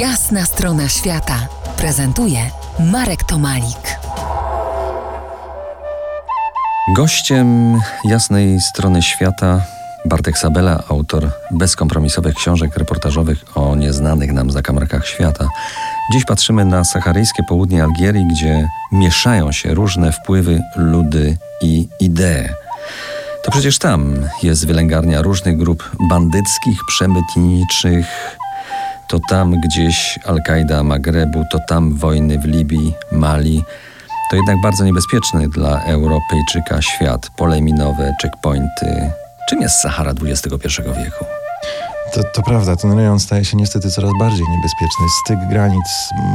Jasna strona świata prezentuje Marek Tomalik. Gościem jasnej strony świata Bartek Sabela, autor bezkompromisowych książek reportażowych o nieznanych nam zakamarkach świata. Dziś patrzymy na saharyjskie południe Algierii, gdzie mieszają się różne wpływy, ludy i idee. To przecież tam jest wylęgarnia różnych grup bandyckich, przemytniczych, to tam gdzieś Al-Kaida Magrebu, to tam wojny w Libii, Mali. To jednak bardzo niebezpieczny dla Europejczyka świat, pole minowe, checkpointy. Czym jest Sahara XXI wieku? To, to prawda, ten rejon staje się niestety coraz bardziej niebezpieczny. Styk granic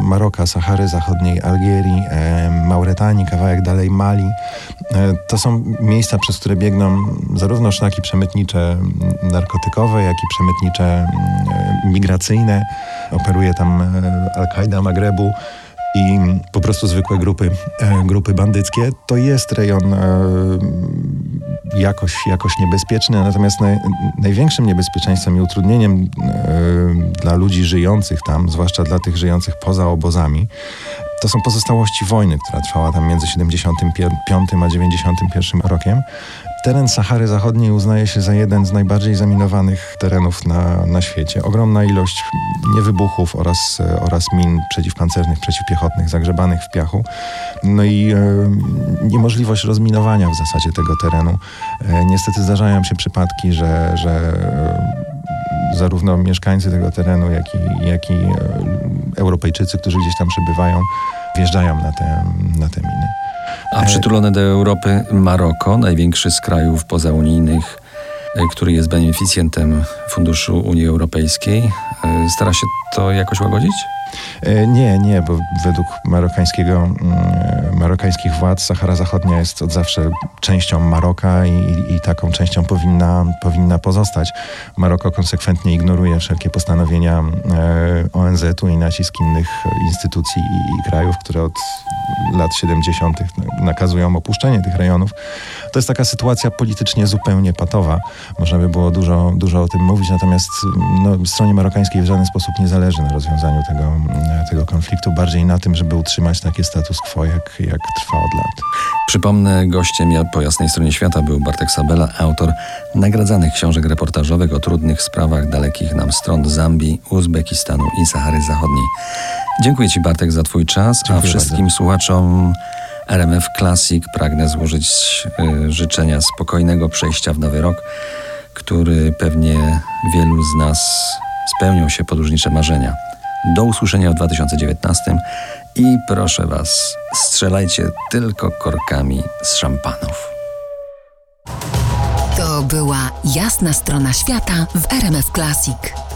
Maroka, Sahary Zachodniej, Algierii, e, Mauretanii, kawałek dalej Mali. E, to są miejsca, przez które biegną zarówno szlaki przemytnicze narkotykowe, jak i przemytnicze e, migracyjne. Operuje tam e, Al-Kaida Magrebu i po prostu zwykłe grupy, e, grupy bandyckie. To jest rejon e, jakoś, jakoś niebezpieczny, natomiast naj, największym niebezpieczeństwem i utrudnieniem e, dla ludzi żyjących tam, zwłaszcza dla tych żyjących poza obozami, to są pozostałości wojny, która trwała tam między 75 a 91 rokiem. Teren Sahary Zachodniej uznaje się za jeden z najbardziej zaminowanych terenów na, na świecie. Ogromna ilość niewybuchów oraz, oraz min przeciwpancernych, przeciwpiechotnych, zagrzebanych w piachu. No i e, niemożliwość rozminowania w zasadzie tego terenu. E, niestety zdarzają się przypadki, że, że e, zarówno mieszkańcy tego terenu, jak i, jak i e, Europejczycy, którzy gdzieś tam przebywają, wjeżdżają na te, na te miny. A przytulone do Europy Maroko, największy z krajów pozaunijnych, e, który jest beneficjentem Funduszu Unii Europejskiej, e, stara się to jakoś łagodzić? E, Nie, nie, bo według marokańskiego, mm, marokańskich władz Sahara Zachodnia jest od zawsze częścią Maroka i, i, taką częścią powinna, powinna pozostać. Maroko konsekwentnie ignoruje wszelkie postanowienia e, ONZ-u i nacisk innych instytucji i, i krajów, które od lat 70. nakazują opuszczenie tych rejonów. To jest taka sytuacja politycznie zupełnie patowa. Można by było dużo, dużo o tym mówić, natomiast no, stronie marokańskiej w żaden sposób nie zależy na rozwiązaniu tego, tego konfliktu, bardziej na tym, żeby utrzymać takie status quo, jak, jak trwa od lat. Przypomnę, gościem ja po jasnej stronie świata był Bartek Sabela, autor nagradzanych książek reportażowych o trudnych sprawach dalekich nam stron Zambii, Uzbekistanu i Sahary Zachodniej. Dziękuję Ci Bartek za Twój czas, Dziękuję a wszystkim bardzo. słuchaczom RMF Classic pragnę złożyć y, życzenia spokojnego przejścia w nowy rok, który pewnie wielu z nas spełnią się podróżnicze marzenia. Do usłyszenia w 2019 i proszę Was, strzelajcie tylko korkami z szampanów. To była Jasna strona świata w RMF Classic.